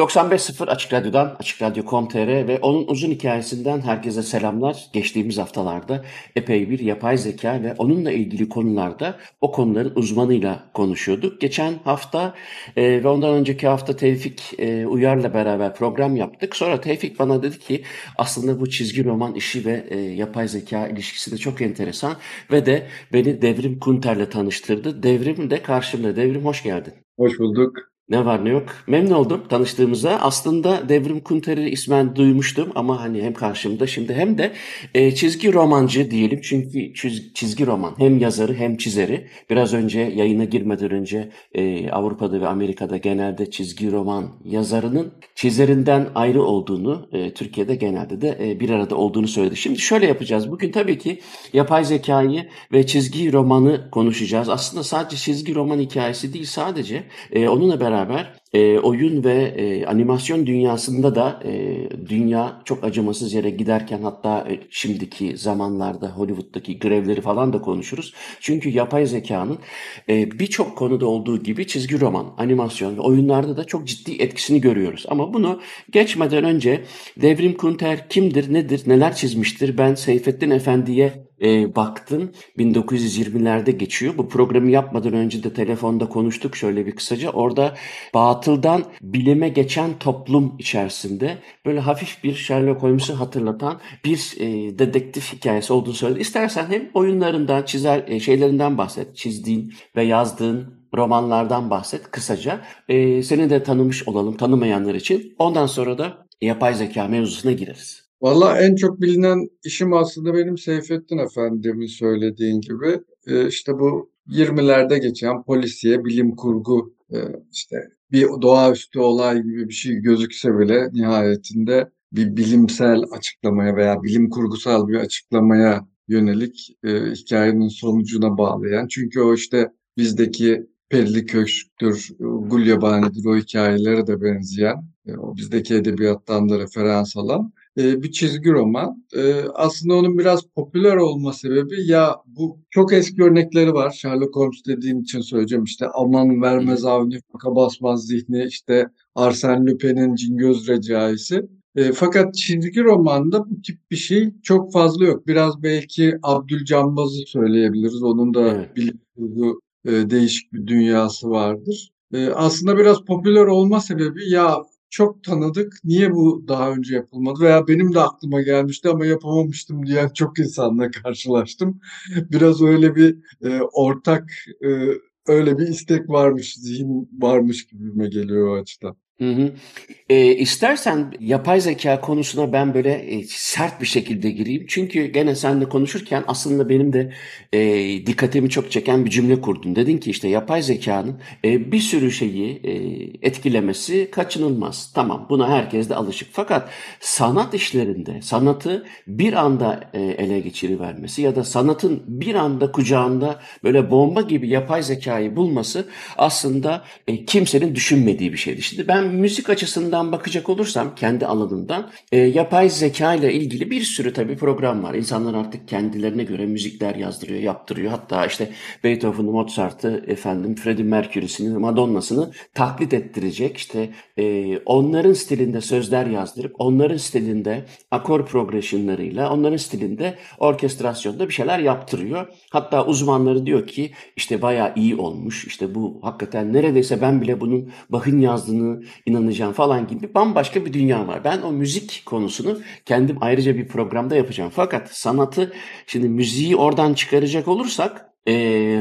95.0 Açık Radyo'dan, Açık Radyo.com.tr ve onun uzun hikayesinden herkese selamlar. Geçtiğimiz haftalarda epey bir yapay zeka ve onunla ilgili konularda o konuların uzmanıyla konuşuyorduk. Geçen hafta e, ve ondan önceki hafta Tevfik e, Uyar'la beraber program yaptık. Sonra Tevfik bana dedi ki aslında bu çizgi roman işi ve e, yapay zeka ilişkisi de çok enteresan ve de beni Devrim Kunter'le tanıştırdı. Devrim de karşımda. Devrim hoş geldin. Hoş bulduk. Ne var ne yok. Memnun oldum tanıştığımıza. Aslında Devrim Kunter'i ismen duymuştum ama hani hem karşımda şimdi hem de e, çizgi romancı diyelim. Çünkü çiz, çizgi roman hem yazarı hem çizeri. Biraz önce yayına girmeden önce e, Avrupa'da ve Amerika'da genelde çizgi roman yazarının çizerinden ayrı olduğunu, e, Türkiye'de genelde de e, bir arada olduğunu söyledi. Şimdi şöyle yapacağız. Bugün tabii ki yapay zekayı ve çizgi romanı konuşacağız. Aslında sadece çizgi roman hikayesi değil sadece e, onunla beraber beraber e, oyun ve e, animasyon dünyasında da e, dünya çok acımasız yere giderken hatta e, şimdiki zamanlarda Hollywood'daki grevleri falan da konuşuruz. Çünkü yapay zekanın e, birçok konuda olduğu gibi çizgi roman, animasyon ve oyunlarda da çok ciddi etkisini görüyoruz. Ama bunu geçmeden önce Devrim Kunter kimdir, nedir, neler çizmiştir? Ben Seyfettin Efendi'ye e, baktım 1920'lerde geçiyor. Bu programı yapmadan önce de telefonda konuştuk şöyle bir kısaca. Orada batıldan bilime geçen toplum içerisinde böyle hafif bir Sherlock Holmes'u hatırlatan bir e, dedektif hikayesi olduğunu söyledi. İstersen hem oyunlarından, çizer e, şeylerinden bahset. Çizdiğin ve yazdığın romanlardan bahset kısaca. E, seni de tanımış olalım tanımayanlar için. Ondan sonra da yapay zeka mevzusuna gireriz. Valla en çok bilinen işim aslında benim Seyfettin Efendi'min söylediğin gibi e, işte bu 20'lerde geçen polisiye, bilim kurgu e, işte bir doğaüstü olay gibi bir şey gözükse bile nihayetinde bir bilimsel açıklamaya veya bilim kurgusal bir açıklamaya yönelik e, hikayenin sonucuna bağlayan. Çünkü o işte bizdeki Perili Köşk'tür, Gulyabani'dir o hikayelere de benzeyen, o bizdeki edebiyattan da referans alan e, bir çizgi roman. E, aslında onun biraz popüler olma sebebi ya bu çok eski örnekleri var. Sherlock Holmes dediğin için söyleyeceğim işte aman vermez avni faka basmaz zihni işte Arsène Lupin'in Cingöz Recaisi. E, fakat çizgi romanda bu tip bir şey çok fazla yok. Biraz belki Abdülcambaz'ı söyleyebiliriz. Onun da evet. bilim kurgu e, değişik bir dünyası vardır. E, aslında biraz popüler olma sebebi ya çok tanıdık. Niye bu daha önce yapılmadı? Veya benim de aklıma gelmişti ama yapamamıştım diyen çok insanla karşılaştım. Biraz öyle bir e, ortak e, öyle bir istek varmış, zihin varmış gibime geliyor o açıdan. Hı hı. E, istersen yapay zeka konusuna ben böyle e, sert bir şekilde gireyim. Çünkü gene seninle konuşurken aslında benim de e, dikkatimi çok çeken bir cümle kurdun. Dedin ki işte yapay zekanın e, bir sürü şeyi e, etkilemesi kaçınılmaz. Tamam buna herkes de alışık. Fakat sanat işlerinde sanatı bir anda e, ele geçirivermesi ya da sanatın bir anda kucağında böyle bomba gibi yapay zekayı bulması aslında e, kimsenin düşünmediği bir şeydi. Şimdi ben müzik açısından bakacak olursam kendi alanından e, yapay zeka ile ilgili bir sürü tabii program var. İnsanlar artık kendilerine göre müzikler yazdırıyor, yaptırıyor. Hatta işte Beethoven'ı, Mozart'ı, efendim Freddie Mercury'sini, Madonna'sını taklit ettirecek. İşte e, onların stilinde sözler yazdırıp onların stilinde akor progressionlarıyla onların stilinde orkestrasyonda bir şeyler yaptırıyor. Hatta uzmanları diyor ki işte bayağı iyi olmuş. İşte bu hakikaten neredeyse ben bile bunun Bach'ın yazdığını inanacağım falan gibi bambaşka bir dünya var. Ben o müzik konusunu kendim ayrıca bir programda yapacağım. Fakat sanatı şimdi müziği oradan çıkaracak olursak e,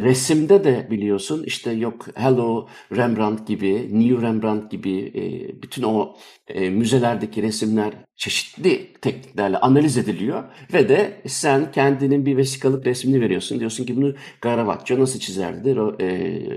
resimde de biliyorsun işte yok Hello Rembrandt gibi, New Rembrandt gibi e, bütün o e, müzelerdeki resimler çeşitli tekniklerle analiz ediliyor ve de sen kendinin bir vesikalık resmini veriyorsun. Diyorsun ki bunu Caravaggio nasıl çizerdi, e,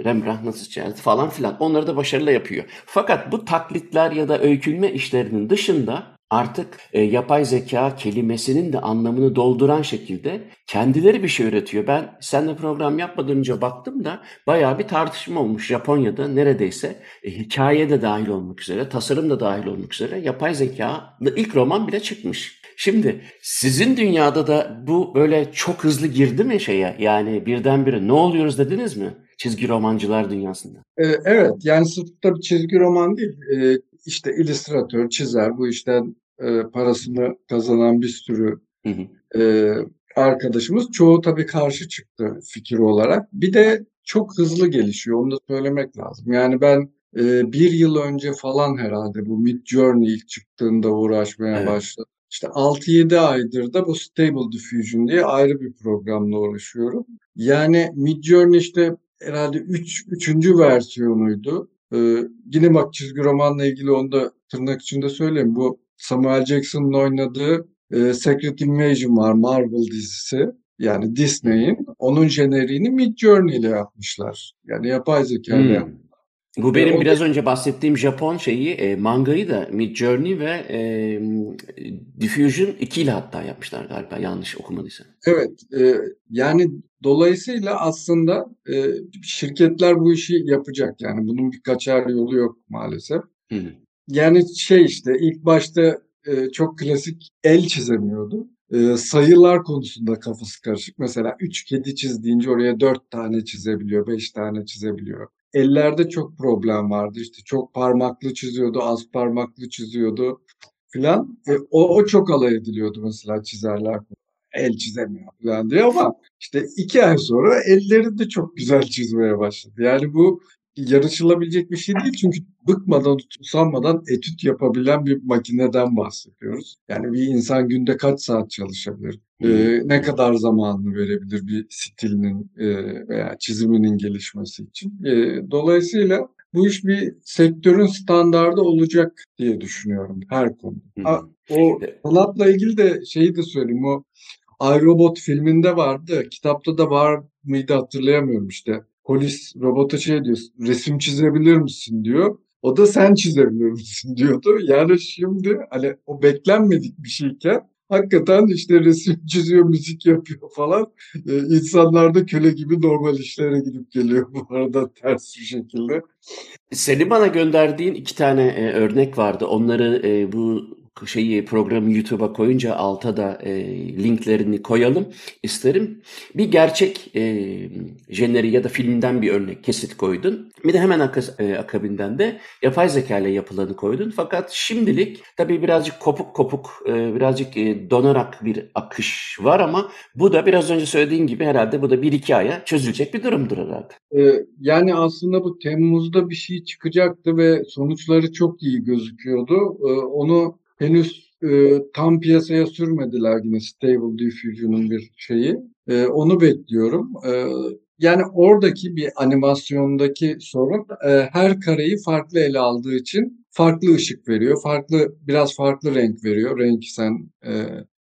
Rembrandt nasıl çizerdi falan filan. Onları da başarılı yapıyor. Fakat bu taklitler ya da öykülme işlerinin dışında artık e, yapay zeka kelimesinin de anlamını dolduran şekilde kendileri bir şey üretiyor. Ben seninle program yapmadan önce baktım da bayağı bir tartışma olmuş Japonya'da neredeyse e, hikaye de dahil olmak üzere, tasarım da dahil olmak üzere yapay zeka ilk roman bile çıkmış. Şimdi sizin dünyada da bu böyle çok hızlı girdi mi şeye? Yani birdenbire ne oluyoruz dediniz mi? Çizgi romancılar dünyasında. Ee, evet yani sırf tabii çizgi roman değil. Ee, işte illüstratör, çizer bu işten e, parasını kazanan bir sürü hı hı. E, arkadaşımız. Çoğu tabii karşı çıktı fikir olarak. Bir de çok hızlı gelişiyor. Onu da söylemek lazım. Yani ben e, bir yıl önce falan herhalde bu Mid Journey ilk çıktığında uğraşmaya evet. başladım. İşte 6-7 aydır da bu Stable Diffusion diye ayrı bir programla uğraşıyorum. Yani Mid Journey işte herhalde 3. Üç, üçüncü versiyonuydu. Ee, yine bak çizgi romanla ilgili onu da tırnak içinde söyleyeyim. Bu Samuel Jackson'ın oynadığı e, Secret Invasion var Marvel dizisi. Yani Disney'in. Onun jeneriğini Mid Journey ile yapmışlar. Yani yapay zeka ile hmm. Bu benim biraz önce bahsettiğim Japon şeyi, e, mangayı da Mid Journey ve e, Diffusion 2 ile hatta yapmışlar galiba yanlış okumadıysam. Evet, e, yani dolayısıyla aslında e, şirketler bu işi yapacak yani bunun bir kaçar yolu yok maalesef. Hı hı. Yani şey işte ilk başta e, çok klasik el çizemiyordu. E, sayılar konusunda kafası karışık. Mesela üç kedi çiz deyince oraya dört tane çizebiliyor, beş tane çizebiliyor. Ellerde çok problem vardı. İşte çok parmaklı çiziyordu, az parmaklı çiziyordu filan. E, o, o çok alay ediliyordu mesela çizerler. El çizemiyor falan diye ama işte iki ay sonra elleri de çok güzel çizmeye başladı. Yani bu yarışılabilecek bir şey değil çünkü bıkmadan, usanmadan etüt yapabilen bir makineden bahsediyoruz. Yani bir insan günde kaç saat çalışabilir? Ee, ne kadar zamanını verebilir bir stilinin e, veya çiziminin gelişmesi için? E, dolayısıyla bu iş bir sektörün standardı olacak diye düşünüyorum her konu. Ha, o sanatla ilgili de şeyi de söyleyeyim. O iRobot filminde vardı. Kitapta da var mıydı hatırlayamıyorum işte polis robota şey diyor, resim çizebilir misin diyor. O da sen çizebilir misin diyordu. Yani şimdi hani o beklenmedik bir şeyken hakikaten işte resim çiziyor, müzik yapıyor falan. Ee, insanlar da köle gibi normal işlere gidip geliyor bu arada ters bir şekilde. Senin bana gönderdiğin iki tane e, örnek vardı. Onları e, bu şeyi programı YouTube'a koyunca alta da e, linklerini koyalım isterim. Bir gerçek e, jeneri ya da filmden bir örnek kesit koydun. Bir de hemen ak- e, akabinden de yapay zeka ile yapılanı koydun. Fakat şimdilik tabii birazcık kopuk kopuk, e, birazcık e, donarak bir akış var ama bu da biraz önce söylediğin gibi herhalde bu da bir iki aya çözülecek bir durumdur herhalde. E, yani aslında bu Temmuz'da bir şey çıkacaktı ve sonuçları çok iyi gözüküyordu. E, onu henüz e, tam piyasaya sürmediler yine Stable Diffusion'un bir şeyi. E, onu bekliyorum. E, yani oradaki bir animasyondaki sorun e, her kareyi farklı ele aldığı için farklı ışık veriyor. Farklı biraz farklı renk veriyor. Renk sen e,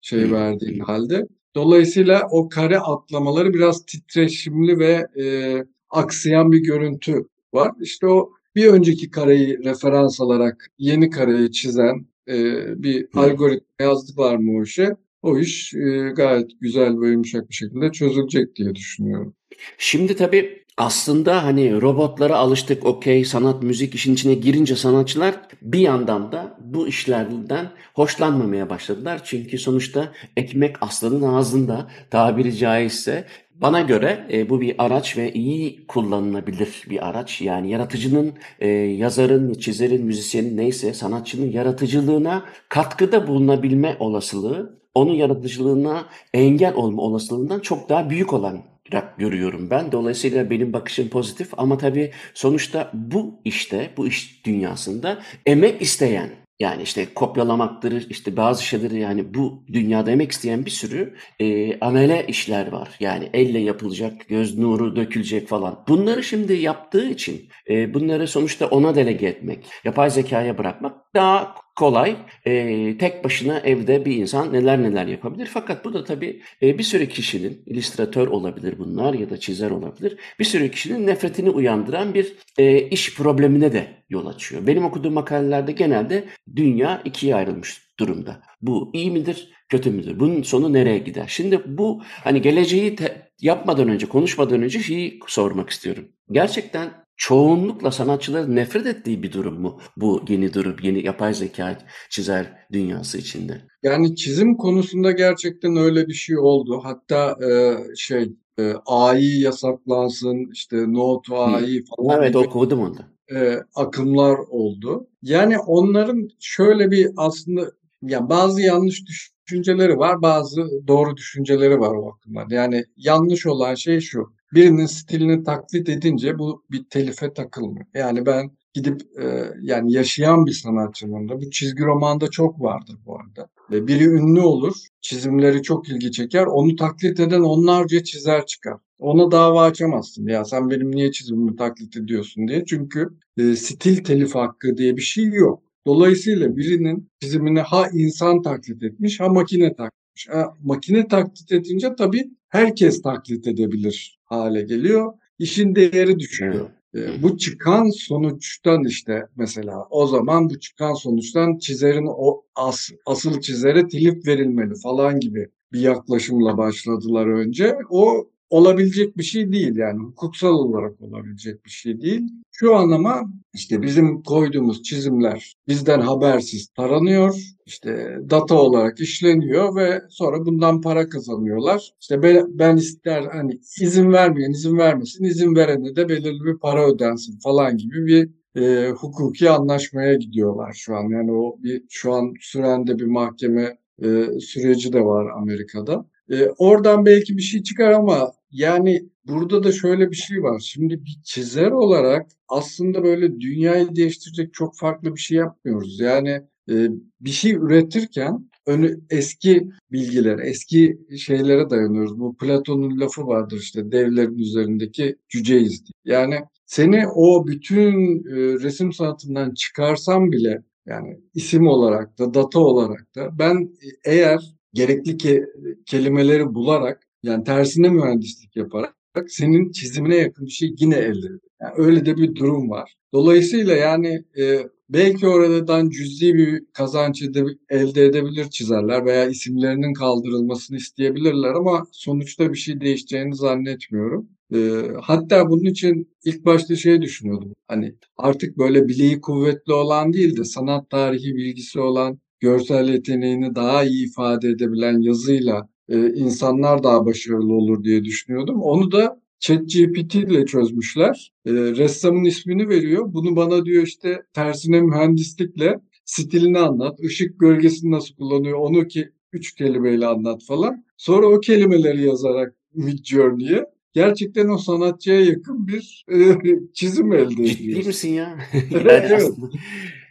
şey verdiğin halde. Dolayısıyla o kare atlamaları biraz titreşimli ve e, aksayan bir görüntü var. İşte o bir önceki kareyi referans alarak yeni kareyi çizen e, bir Hı. algoritma yazdılar mı o işe? O iş e, gayet güzel ve yumuşak bir şekilde çözülecek diye düşünüyorum. Şimdi tabii aslında hani robotlara alıştık okey sanat müzik işin içine girince sanatçılar bir yandan da bu işlerden hoşlanmamaya başladılar. Çünkü sonuçta ekmek aslanın ağzında tabiri caizse bana göre e, bu bir araç ve iyi kullanılabilir bir araç. Yani yaratıcının, e, yazarın, çizerin, müzisyenin neyse sanatçının yaratıcılığına katkıda bulunabilme olasılığı, onun yaratıcılığına engel olma olasılığından çok daha büyük olan görüyorum ben. Dolayısıyla benim bakışım pozitif ama tabii sonuçta bu işte, bu iş dünyasında emek isteyen Yani işte kopyalamaktır, işte bazı şeyleri yani bu dünyada emek isteyen bir sürü e, amele işler var. Yani elle yapılacak, göz nuru dökülecek falan. Bunları şimdi yaptığı için e, bunları sonuçta ona delege etmek, yapay zekaya bırakmak daha kolay. E, tek başına evde bir insan neler neler yapabilir. Fakat bu da tabii e, bir sürü kişinin, illüstratör olabilir bunlar ya da çizer olabilir. Bir sürü kişinin nefretini uyandıran bir e, iş problemine de yol açıyor. Benim okuduğum makalelerde genelde dünya ikiye ayrılmış durumda. Bu iyi midir, kötü müdür? Bunun sonu nereye gider? Şimdi bu hani geleceği te- yapmadan önce, konuşmadan önce şeyi sormak istiyorum. Gerçekten çoğunlukla sanatçıların nefret ettiği bir durum mu bu yeni durum, yeni yapay zeka çizer dünyası içinde? Yani çizim konusunda gerçekten öyle bir şey oldu. Hatta e, şey e, AI yasaklansın, işte no to AI falan Evet gibi okudum onu e, akımlar oldu. Yani onların şöyle bir aslında ya bazı yanlış düşünceleri var, bazı doğru düşünceleri var o akımlar. Yani yanlış olan şey şu. Birinin stilini taklit edince bu bir telife takılmıyor. Yani ben gidip e, yani yaşayan bir sanatçının da bu çizgi romanda çok vardır bu arada. E, biri ünlü olur, çizimleri çok ilgi çeker, onu taklit eden onlarca çizer çıkar. Ona dava açamazsın. Ya sen benim niye çizimimi taklit ediyorsun diye. Çünkü e, stil telif hakkı diye bir şey yok. Dolayısıyla birinin çizimini ha insan taklit etmiş ha makine taklit Ha, makine taklit edince tabii herkes taklit edebilir hale geliyor. İşin değeri düşüyor. E, bu çıkan sonuçtan işte mesela o zaman bu çıkan sonuçtan çizerin o as, asıl çizere telif verilmeli falan gibi bir yaklaşımla başladılar önce. O olabilecek bir şey değil yani hukuksal olarak olabilecek bir şey değil. Şu an ama işte bizim koyduğumuz çizimler bizden habersiz taranıyor, işte data olarak işleniyor ve sonra bundan para kazanıyorlar. İşte ben, ben ister hani izin vermeyen izin vermesin, izin verene de belirli bir para ödensin falan gibi bir e, hukuki anlaşmaya gidiyorlar şu an. Yani o bir şu an süren de bir mahkeme e, süreci de var Amerika'da. E, oradan belki bir şey çıkar ama yani burada da şöyle bir şey var. Şimdi bir çizer olarak aslında böyle dünyayı değiştirecek çok farklı bir şey yapmıyoruz. Yani e, bir şey üretirken önü eski bilgiler, eski şeylere dayanıyoruz. Bu Platon'un lafı vardır işte devlerin üzerindeki cüceyiz diye. Yani seni o bütün e, resim sanatından çıkarsam bile yani isim olarak da data olarak da ben eğer gerekli ke kelimeleri bularak yani tersine mühendislik yaparak senin çizimine yakın bir şey yine elde ediyor. Yani öyle de bir durum var. Dolayısıyla yani e, belki oradan cüzi bir kazanç elde edebilir çizerler veya isimlerinin kaldırılmasını isteyebilirler ama sonuçta bir şey değişeceğini zannetmiyorum. E, hatta bunun için ilk başta şey düşünüyordum. Hani artık böyle bileği kuvvetli olan değil de sanat tarihi bilgisi olan görsel yeteneğini daha iyi ifade edebilen yazıyla e, insanlar daha başarılı olur diye düşünüyordum. Onu da ChatGPT ile çözmüşler. E, ressamın ismini veriyor. Bunu bana diyor işte tersine mühendislikle stilini anlat, ışık gölgesini nasıl kullanıyor onu ki üç kelimeyle anlat falan. Sonra o kelimeleri yazarak Midjourney'e gerçekten o sanatçıya yakın bir e, çizim elde ediyoruz. Ciddi misin ya? evet.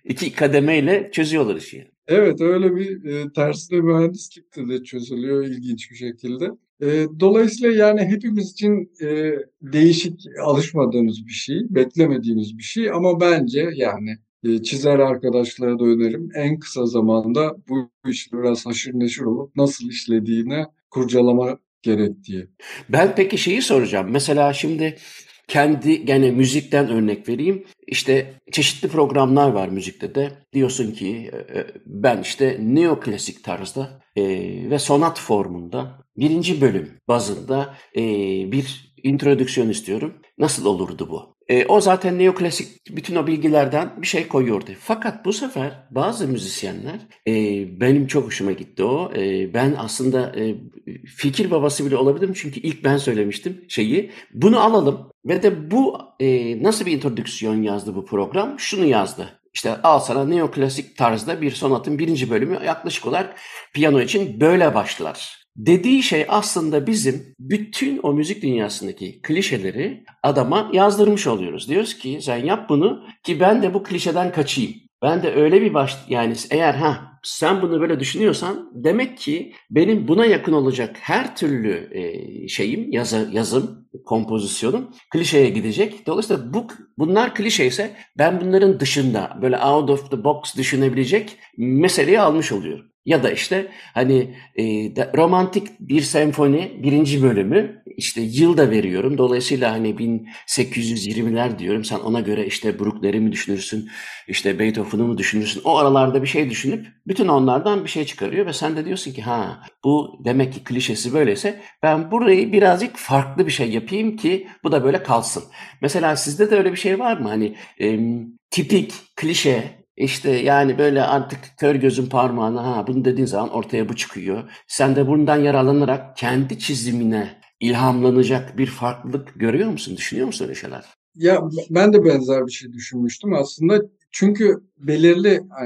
iki kademeyle çözüyorlar işi. Evet öyle bir e, tersine mühendislikte de çözülüyor ilginç bir şekilde. E, dolayısıyla yani hepimiz için e, değişik alışmadığımız bir şey, beklemediğimiz bir şey ama bence yani e, çizer arkadaşlara da önerim en kısa zamanda bu işi biraz haşır neşir olup nasıl işlediğine kurcalama gerektiği. Ben peki şeyi soracağım. Mesela şimdi kendi gene müzikten örnek vereyim. İşte çeşitli programlar var müzikte de. Diyorsun ki e, ben işte neoklasik tarzda e, ve sonat formunda birinci bölüm bazında e, bir introdüksiyon istiyorum. Nasıl olurdu bu? E, o zaten neoklasik bütün o bilgilerden bir şey koyuyordu. Fakat bu sefer bazı müzisyenler e, benim çok hoşuma gitti o. E, ben aslında e, fikir babası bile olabilirim çünkü ilk ben söylemiştim şeyi. Bunu alalım ve de bu e, nasıl bir introdüksiyon yazdı bu program? Şunu yazdı. İşte al sana neoklasik tarzda bir sonatın birinci bölümü yaklaşık olarak piyano için böyle başlar. Dediği şey aslında bizim bütün o müzik dünyasındaki klişeleri adama yazdırmış oluyoruz. Diyoruz ki sen yap bunu ki ben de bu klişeden kaçayım. Ben de öyle bir baş yani eğer ha sen bunu böyle düşünüyorsan demek ki benim buna yakın olacak her türlü e, şeyim yazı, yazım kompozisyonum klişeye gidecek. Dolayısıyla bu bunlar klişe ise ben bunların dışında böyle out of the box düşünebilecek meseleyi almış oluyorum. Ya da işte hani e, de, romantik bir senfoni birinci bölümü işte yıl da veriyorum. Dolayısıyla hani 1820'ler diyorum. Sen ona göre işte Bruckner'i mi düşünürsün, işte Beethoven'ı mı düşünürsün? O aralarda bir şey düşünüp bütün onlardan bir şey çıkarıyor ve sen de diyorsun ki ha bu demek ki klişesi böyleyse ben burayı birazcık farklı bir şey yapayım ki bu da böyle kalsın. Mesela sizde de öyle bir şey var mı? Hani e, tipik, klişe işte yani böyle artık kör gözün parmağına ha bunu dediğin zaman ortaya bu çıkıyor. Sen de bundan yararlanarak kendi çizimine ilhamlanacak bir farklılık görüyor musun? Düşünüyor musun öyle şeyler? Ya ben de benzer bir şey düşünmüştüm aslında. Çünkü belirli e,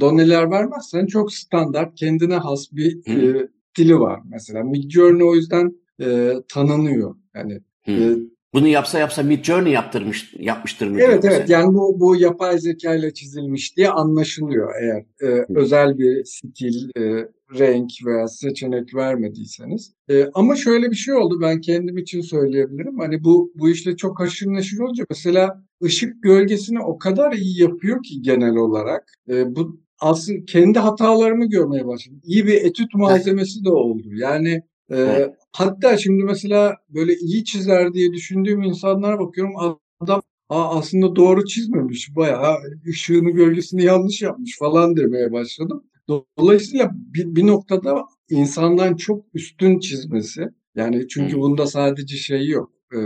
doneler vermezsen çok standart kendine has bir e, dili var mesela. Midjourney o yüzden e, tanınıyor. Yani e, bunu yapsa yapsa Mid Journey yaptırmış yapmıştır mı? Evet evet yani bu bu yapay zeka ile çizilmiş diye anlaşılıyor eğer e, özel bir stil, e, renk veya seçenek vermediyseniz. E, ama şöyle bir şey oldu ben kendim için söyleyebilirim. Hani bu bu işle çok haşır neşir olunca mesela ışık gölgesini o kadar iyi yapıyor ki genel olarak. E, bu aslında kendi hatalarımı görmeye başladım. İyi bir etüt malzemesi de oldu. Yani ee, hatta şimdi mesela böyle iyi çizer diye düşündüğüm insanlara bakıyorum. Adam Aa, aslında doğru çizmemiş. Bayağı ışığını gölgesini yanlış yapmış falan demeye başladım. Dolayısıyla bir, bir noktada insandan çok üstün çizmesi. Yani çünkü bunda sadece şey yok. E,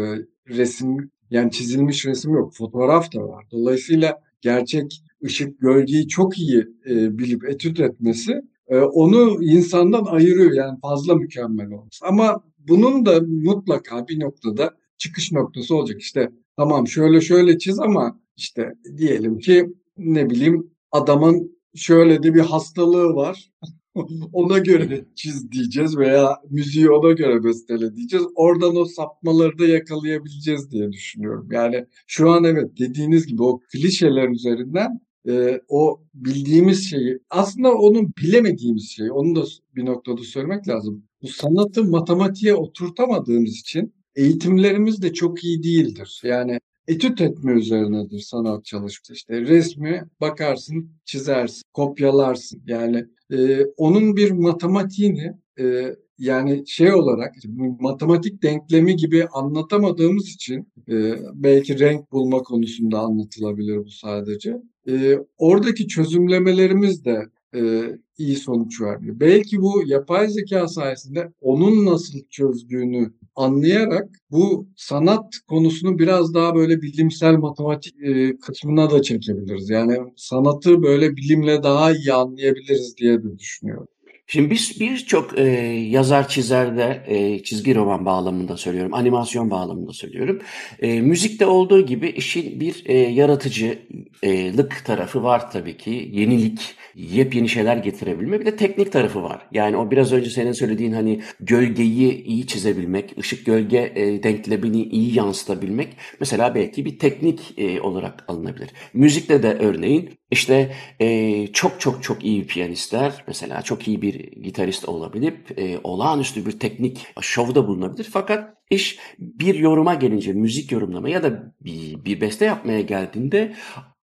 resim yani çizilmiş resim yok. Fotoğraf da var. Dolayısıyla gerçek ışık gölgeyi çok iyi e, bilip etüt etmesi onu insandan ayırıyor yani fazla mükemmel olması. Ama bunun da mutlaka bir noktada çıkış noktası olacak. İşte tamam şöyle şöyle çiz ama işte diyelim ki ne bileyim adamın şöyle de bir hastalığı var. ona göre çiz diyeceğiz veya müziği ona göre bestele diyeceğiz. Oradan o sapmaları da yakalayabileceğiz diye düşünüyorum. Yani şu an evet dediğiniz gibi o klişeler üzerinden e, o bildiğimiz şeyi aslında onun bilemediğimiz şeyi onu da bir noktada söylemek lazım. Bu sanatı matematiğe oturtamadığımız için eğitimlerimiz de çok iyi değildir. Yani etüt etme üzerinedir sanat çalışması. İşte resmi bakarsın, çizersin, kopyalarsın. Yani e, onun bir matematiğini e, yani şey olarak matematik denklemi gibi anlatamadığımız için e, belki renk bulma konusunda anlatılabilir bu sadece. E, oradaki çözümlemelerimiz de e, iyi sonuç vermiyor. Belki bu yapay zeka sayesinde onun nasıl çözdüğünü anlayarak bu sanat konusunu biraz daha böyle bilimsel matematik e, kısmına da çekebiliriz. Yani sanatı böyle bilimle daha iyi anlayabiliriz diye de düşünüyorum. Şimdi biz birçok e, yazar çizerde e, çizgi roman bağlamında söylüyorum, animasyon bağlamında söylüyorum. E, müzikte olduğu gibi işin bir e, yaratıcılık tarafı var tabii ki. Yenilik, yepyeni şeyler getirebilme. Bir de teknik tarafı var. Yani o biraz önce senin söylediğin hani gölgeyi iyi çizebilmek, ışık gölge e, denklemini iyi yansıtabilmek mesela belki bir teknik e, olarak alınabilir. Müzikte de örneğin işte e, çok çok çok iyi piyanistler mesela çok iyi bir gitarist olabilip e, olağanüstü bir teknik şovda bulunabilir. Fakat iş bir yoruma gelince müzik yorumlama ya da bir, bir beste yapmaya geldiğinde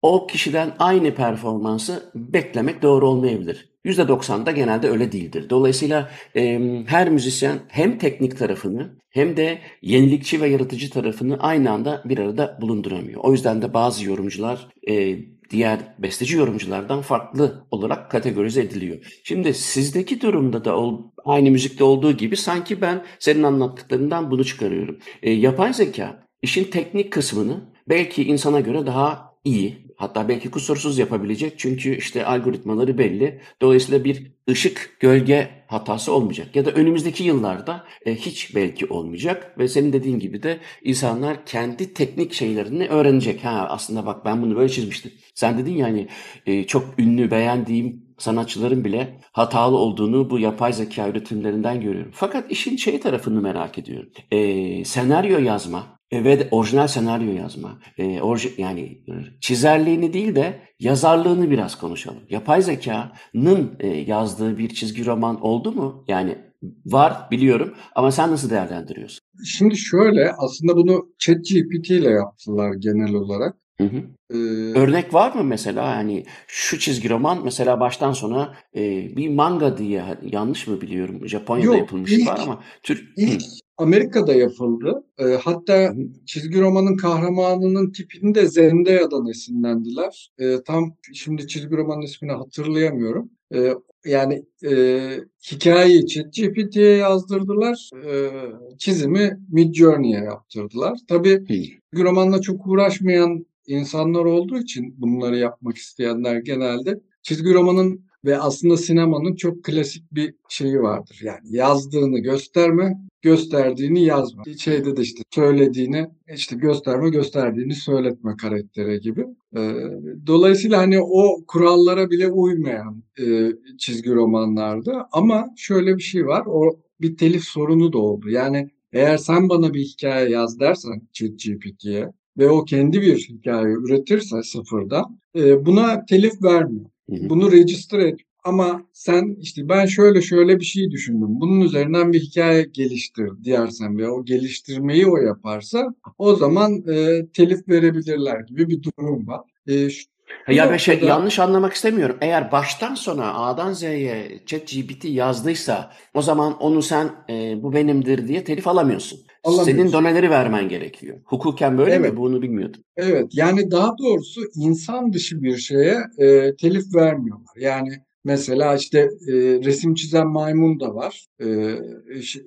o kişiden aynı performansı beklemek doğru olmayabilir. %90'da genelde öyle değildir. Dolayısıyla e, her müzisyen hem teknik tarafını hem de yenilikçi ve yaratıcı tarafını aynı anda bir arada bulunduramıyor. O yüzden de bazı yorumcular e, diğer besteci yorumculardan farklı olarak kategorize ediliyor. Şimdi sizdeki durumda da ol, aynı müzikte olduğu gibi sanki ben senin anlattıklarından bunu çıkarıyorum. E, yapay zeka işin teknik kısmını belki insana göre daha iyi Hatta belki kusursuz yapabilecek çünkü işte algoritmaları belli. Dolayısıyla bir ışık gölge hatası olmayacak. Ya da önümüzdeki yıllarda e, hiç belki olmayacak. Ve senin dediğin gibi de insanlar kendi teknik şeylerini öğrenecek. Ha aslında bak ben bunu böyle çizmiştim. Sen dedin ya hani e, çok ünlü beğendiğim sanatçıların bile hatalı olduğunu bu yapay zeka üretimlerinden görüyorum. Fakat işin şey tarafını merak ediyorum. E, senaryo yazma E, ve de orijinal senaryo yazma. E, orji, yani çizerliğini değil de yazarlığını biraz konuşalım. Yapay zekanın e, yazdığı bir çizgi roman oldu mu? Yani var biliyorum ama sen nasıl değerlendiriyorsun? Şimdi şöyle aslında bunu ChatGPT ile yaptılar genel olarak. Hı hı. Ee, Örnek var mı mesela hani şu çizgi roman mesela baştan sona e, bir manga diye yanlış mı biliyorum Japonya'da yok, yapılmış ilk, var ama Türk ilk Amerika'da yapıldı. E, hatta çizgi romanın kahramanının tipini de Zendaya'dan esinlendiler. E, tam şimdi çizgi romanın ismini hatırlayamıyorum. E, yani e, hikayeyi ChatGPT'ye yazdırdılar, e, çizimi Midjourney'e yaptırdılar. Tabii çizgi romanla çok uğraşmayan insanlar olduğu için bunları yapmak isteyenler genelde çizgi romanın ve aslında sinemanın çok klasik bir şeyi vardır. Yani yazdığını gösterme, gösterdiğini yazma. Şeyde de işte söylediğini işte gösterme, gösterdiğini söyletme karakteri gibi. Ee, dolayısıyla hani o kurallara bile uymayan e, çizgi romanlarda ama şöyle bir şey var. O bir telif sorunu da oldu. Yani eğer sen bana bir hikaye yaz dersen ChatGPT'ye ve o kendi bir hikaye üretirse sıfırdan e, buna telif vermiyor. Bunu register et. Ama sen işte ben şöyle şöyle bir şey düşündüm. Bunun üzerinden bir hikaye geliştir diyersen ve o geliştirmeyi o yaparsa o zaman e, telif verebilirler gibi bir durum var. E, şu, ya ben şey, yanlış anlamak istemiyorum. Eğer baştan sona A'dan Z'ye ChatGPT yazdıysa o zaman onu sen e, bu benimdir diye telif alamıyorsun. Senin doneleri vermen gerekiyor. Hukuken böyle evet. mi? Bunu bilmiyordum. Evet. Yani daha doğrusu insan dışı bir şeye e, telif vermiyorlar. Yani mesela işte e, resim çizen maymun da var. E,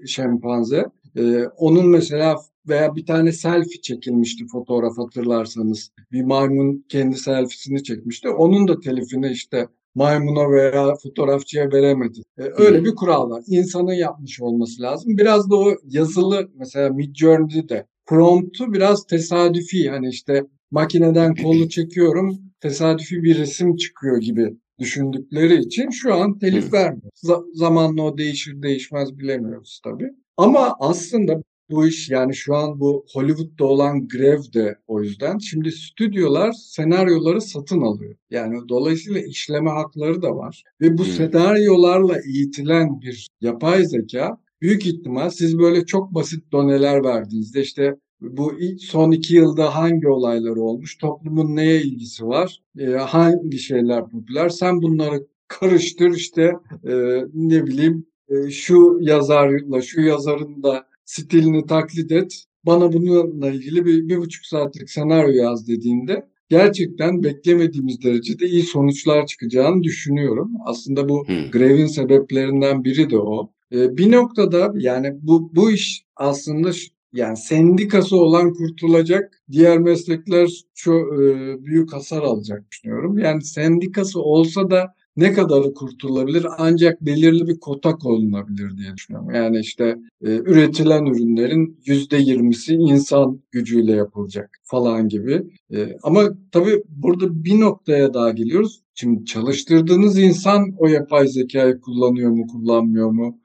şempanze. E, onun mesela veya bir tane selfie çekilmişti fotoğraf hatırlarsanız. Bir maymun kendi selfiesini çekmişti. Onun da telifini işte maymuna veya fotoğrafçıya veremedi. Ee, öyle bir kural var. İnsanın yapmış olması lazım. Biraz da o yazılı mesela Midjourney'de promptu biraz tesadüfi hani işte makineden kolu çekiyorum tesadüfi bir resim çıkıyor gibi düşündükleri için şu an telif vermiyor. Z- zamanla o değişir değişmez bilemiyoruz tabii. Ama aslında bu iş yani şu an bu Hollywood'da olan grev de o yüzden. Şimdi stüdyolar senaryoları satın alıyor. Yani dolayısıyla işleme hakları da var. Ve bu hmm. senaryolarla eğitilen bir yapay zeka büyük ihtimal siz böyle çok basit doneler verdiğinizde işte bu son iki yılda hangi olaylar olmuş, toplumun neye ilgisi var, e, hangi şeyler popüler, sen bunları karıştır işte e, ne bileyim e, şu yazarla şu yazarın da stilini taklit et. Bana bununla ilgili bir, bir buçuk saatlik senaryo yaz dediğinde gerçekten beklemediğimiz derecede iyi sonuçlar çıkacağını düşünüyorum. Aslında bu hmm. grevin sebeplerinden biri de o. Ee, bir noktada yani bu bu iş aslında yani sendikası olan kurtulacak, diğer meslekler çok e, büyük hasar alacak düşünüyorum. Yani sendikası olsa da ne kadarı kurtulabilir ancak belirli bir kota konulabilir diye düşünüyorum. Yani işte e, üretilen ürünlerin yüzde yirmisi insan gücüyle yapılacak falan gibi. E, ama tabii burada bir noktaya daha geliyoruz. Şimdi çalıştırdığınız insan o yapay zekayı kullanıyor mu, kullanmıyor mu?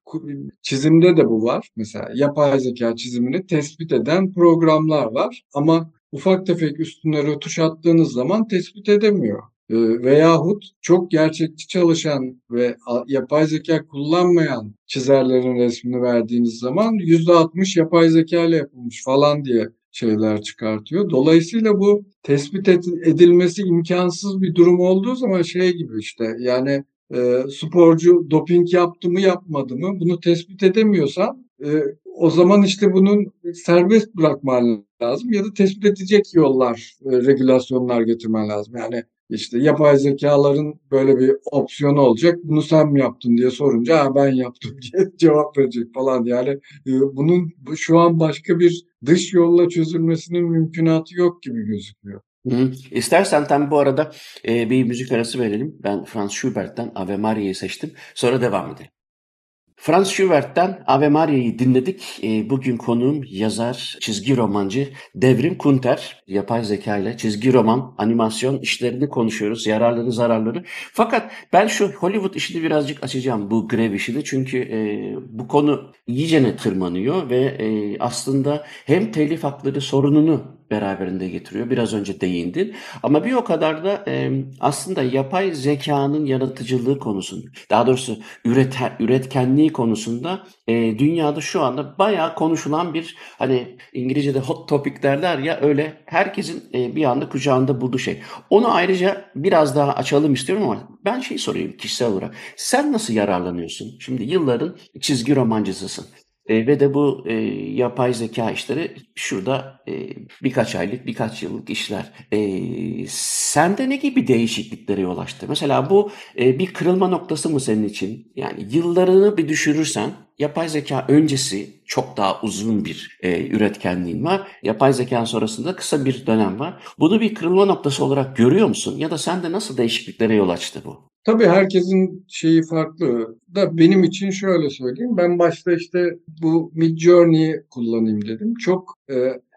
Çizimde de bu var. Mesela yapay zeka çizimini tespit eden programlar var ama ufak tefek üstüne rötuş attığınız zaman tespit edemiyor. Ee, veyahut çok gerçekçi çalışan ve yapay zeka kullanmayan çizerlerin resmini verdiğiniz zaman %60 yapay zeka ile yapılmış falan diye şeyler çıkartıyor. Dolayısıyla bu tespit edilmesi imkansız bir durum olduğu zaman şey gibi işte yani e, sporcu doping yaptı mı yapmadı mı bunu tespit edemiyorsan e, o zaman işte bunun serbest bırakman lazım ya da tespit edecek yollar, e, regülasyonlar getirmen lazım. Yani işte yapay zekaların böyle bir opsiyonu olacak. Bunu sen mi yaptın diye sorunca ben yaptım diye cevap verecek falan. Yani e, bunun şu an başka bir dış yolla çözülmesinin mümkünatı yok gibi gözüküyor. Hı. İstersen tam bu arada e, bir müzik arası verelim. Ben Franz Schubert'ten Ave Maria'yı seçtim. Sonra devam edelim. Franz Schubert'ten Ave Maria'yı dinledik. E, bugün konuğum yazar, çizgi romancı Devrim Kunter. Yapay zeka ile çizgi roman, animasyon işlerini konuşuyoruz. Yararları, zararları. Fakat ben şu Hollywood işini birazcık açacağım. Bu grev işini. Çünkü e, bu konu iyicene tırmanıyor ve e, aslında hem telif hakları sorununu beraberinde getiriyor. Biraz önce değindin. Ama bir o kadar da e, aslında yapay zekanın yaratıcılığı konusunda, daha doğrusu üreter, üretkenliği konusunda e, dünyada şu anda bayağı konuşulan bir hani İngilizce'de hot topic derler ya öyle herkesin e, bir anda kucağında bulduğu şey. Onu ayrıca biraz daha açalım istiyorum ama ben şey sorayım kişisel olarak. Sen nasıl yararlanıyorsun? Şimdi yılların çizgi romancısısın. E, ve de bu e, yapay zeka işleri şurada e, birkaç aylık, birkaç yıllık işler. E, sende ne gibi değişikliklere yol açtı? Mesela bu e, bir kırılma noktası mı senin için? Yani yıllarını bir düşürürsen yapay zeka öncesi çok daha uzun bir e, üretkenliğin var. Yapay zeka sonrasında kısa bir dönem var. Bunu bir kırılma noktası olarak görüyor musun? Ya da sende nasıl değişikliklere yol açtı bu? Tabii herkesin şeyi farklı. Da benim için şöyle söyleyeyim. Ben başta işte bu Midjourney'i kullanayım dedim. Çok e,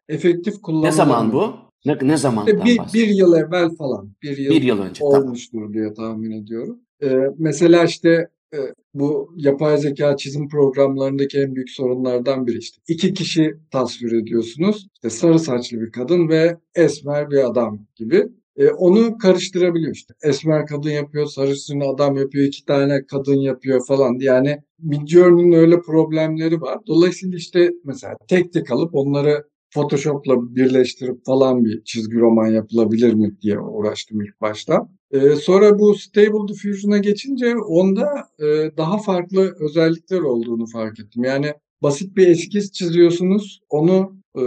efektif kullanılan. Ne zaman bu? Ne, ne zamandan işte bir, bir yıl evvel falan. Bir yıl, bir yıl önce. Olmuştur tamam. diye tahmin ediyorum. E, mesela işte e, bu yapay zeka çizim programlarındaki en büyük sorunlardan biri işte. İki kişi tasvir ediyorsunuz. İşte sarı saçlı bir kadın ve esmer bir adam gibi. E, onu karıştırabiliyor işte. Esmer kadın yapıyor, sarışın adam yapıyor, iki tane kadın yapıyor falan. Yani Midjourney'nin öyle problemleri var. Dolayısıyla işte mesela tek tek alıp onları Photoshop'la birleştirip falan bir çizgi roman yapılabilir mi diye uğraştım ilk başta. Ee, sonra bu Stable Diffusion'a geçince onda e, daha farklı özellikler olduğunu fark ettim. Yani basit bir eskiz çiziyorsunuz, onu e,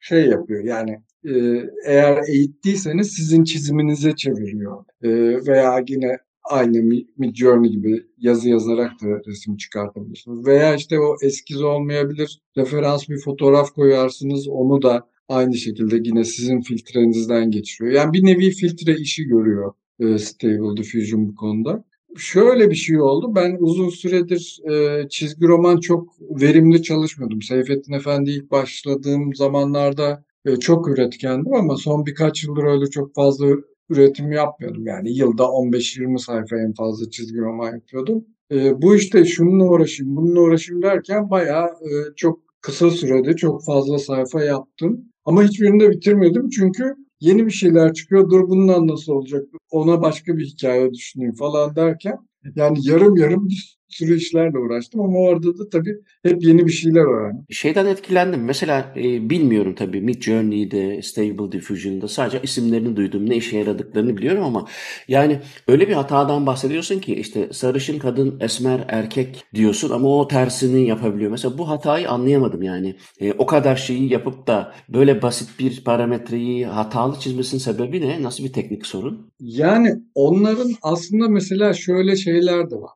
şey yapıyor yani e, eğer eğittiyseniz sizin çiziminize çeviriyor. E, veya yine aynı Midjourney gibi yazı yazarak da resim çıkartabilirsiniz. Veya işte o eskiz olmayabilir. Referans bir fotoğraf koyarsınız onu da aynı şekilde yine sizin filtrenizden geçiriyor. Yani bir nevi filtre işi görüyor e, Stable Diffusion bu konuda. Şöyle bir şey oldu. Ben uzun süredir e, çizgi roman çok verimli çalışmıyordum. Seyfettin Efendi ilk başladığım zamanlarda e, çok üretkendim ama son birkaç yıldır öyle çok fazla üretim yapmıyordum. Yani yılda 15-20 sayfa en fazla çizgi roman yapıyordum. E, bu işte şununla uğraşayım, bununla uğraşayım derken bayağı e, çok kısa sürede çok fazla sayfa yaptım. Ama hiçbirini de bitirmedim çünkü yeni bir şeyler çıkıyor. Dur bundan nasıl olacak? Ona başka bir hikaye düşüneyim falan derken yani yarım yarım sürü işlerle uğraştım ama orada da tabii hep yeni bir şeyler öğrendim. Şeyden etkilendim. Mesela e, bilmiyorum tabii Mid Journey'de, Stable Diffusion'da sadece isimlerini duydum. Ne işe yaradıklarını biliyorum ama yani öyle bir hatadan bahsediyorsun ki işte sarışın kadın, esmer erkek diyorsun ama o tersini yapabiliyor. Mesela bu hatayı anlayamadım yani. E, o kadar şeyi yapıp da böyle basit bir parametreyi hatalı çizmesinin sebebi ne? Nasıl bir teknik sorun? Yani onların aslında mesela şöyle şeyler de var.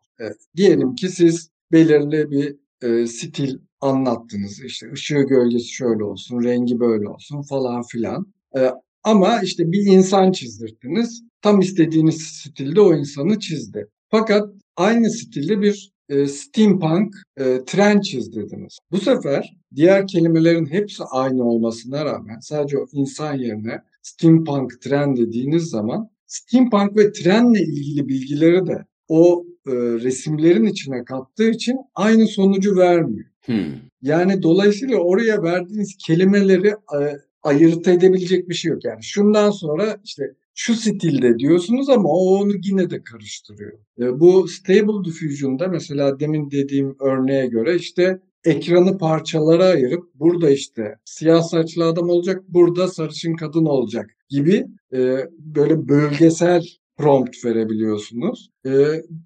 Diyelim ki siz belirli bir e, stil anlattınız. İşte ışığı gölgesi şöyle olsun, rengi böyle olsun falan filan. E, ama işte bir insan çizdirdiniz. Tam istediğiniz stilde o insanı çizdi. Fakat aynı stilde bir e, steampunk e, tren çizdirdiniz. Bu sefer diğer kelimelerin hepsi aynı olmasına rağmen sadece o insan yerine steampunk tren dediğiniz zaman steampunk ve trenle ilgili bilgileri de o e, resimlerin içine kattığı için aynı sonucu vermiyor. Hmm. Yani dolayısıyla oraya verdiğiniz kelimeleri e, ayırt edebilecek bir şey yok. Yani şundan sonra işte şu stilde diyorsunuz ama o onu yine de karıştırıyor. E, bu Stable Diffusion'da mesela demin dediğim örneğe göre işte ekranı parçalara ayırıp burada işte siyah saçlı adam olacak, burada sarışın kadın olacak gibi e, böyle bölgesel prompt verebiliyorsunuz. Ee,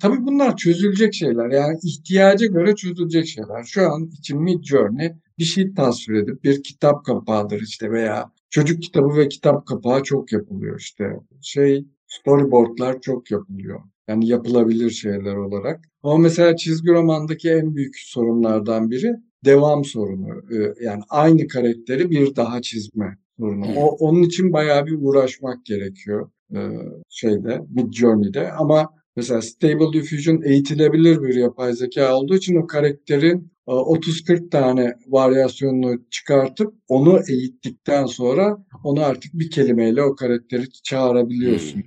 tabii bunlar çözülecek şeyler. Yani ihtiyaca göre çözülecek şeyler. Şu an için Mid Journey bir şey tasvir edip bir kitap kapağıdır işte veya çocuk kitabı ve kitap kapağı çok yapılıyor işte. Şey storyboardlar çok yapılıyor. Yani yapılabilir şeyler olarak. Ama mesela çizgi romandaki en büyük sorunlardan biri devam sorunu. Ee, yani aynı karakteri bir daha çizme sorunu. O, onun için bayağı bir uğraşmak gerekiyor e, şeyde Mid Journey'de ama mesela Stable Diffusion eğitilebilir bir yapay zeka olduğu için o karakterin 30-40 tane varyasyonunu çıkartıp onu eğittikten sonra onu artık bir kelimeyle o karakteri çağırabiliyorsun.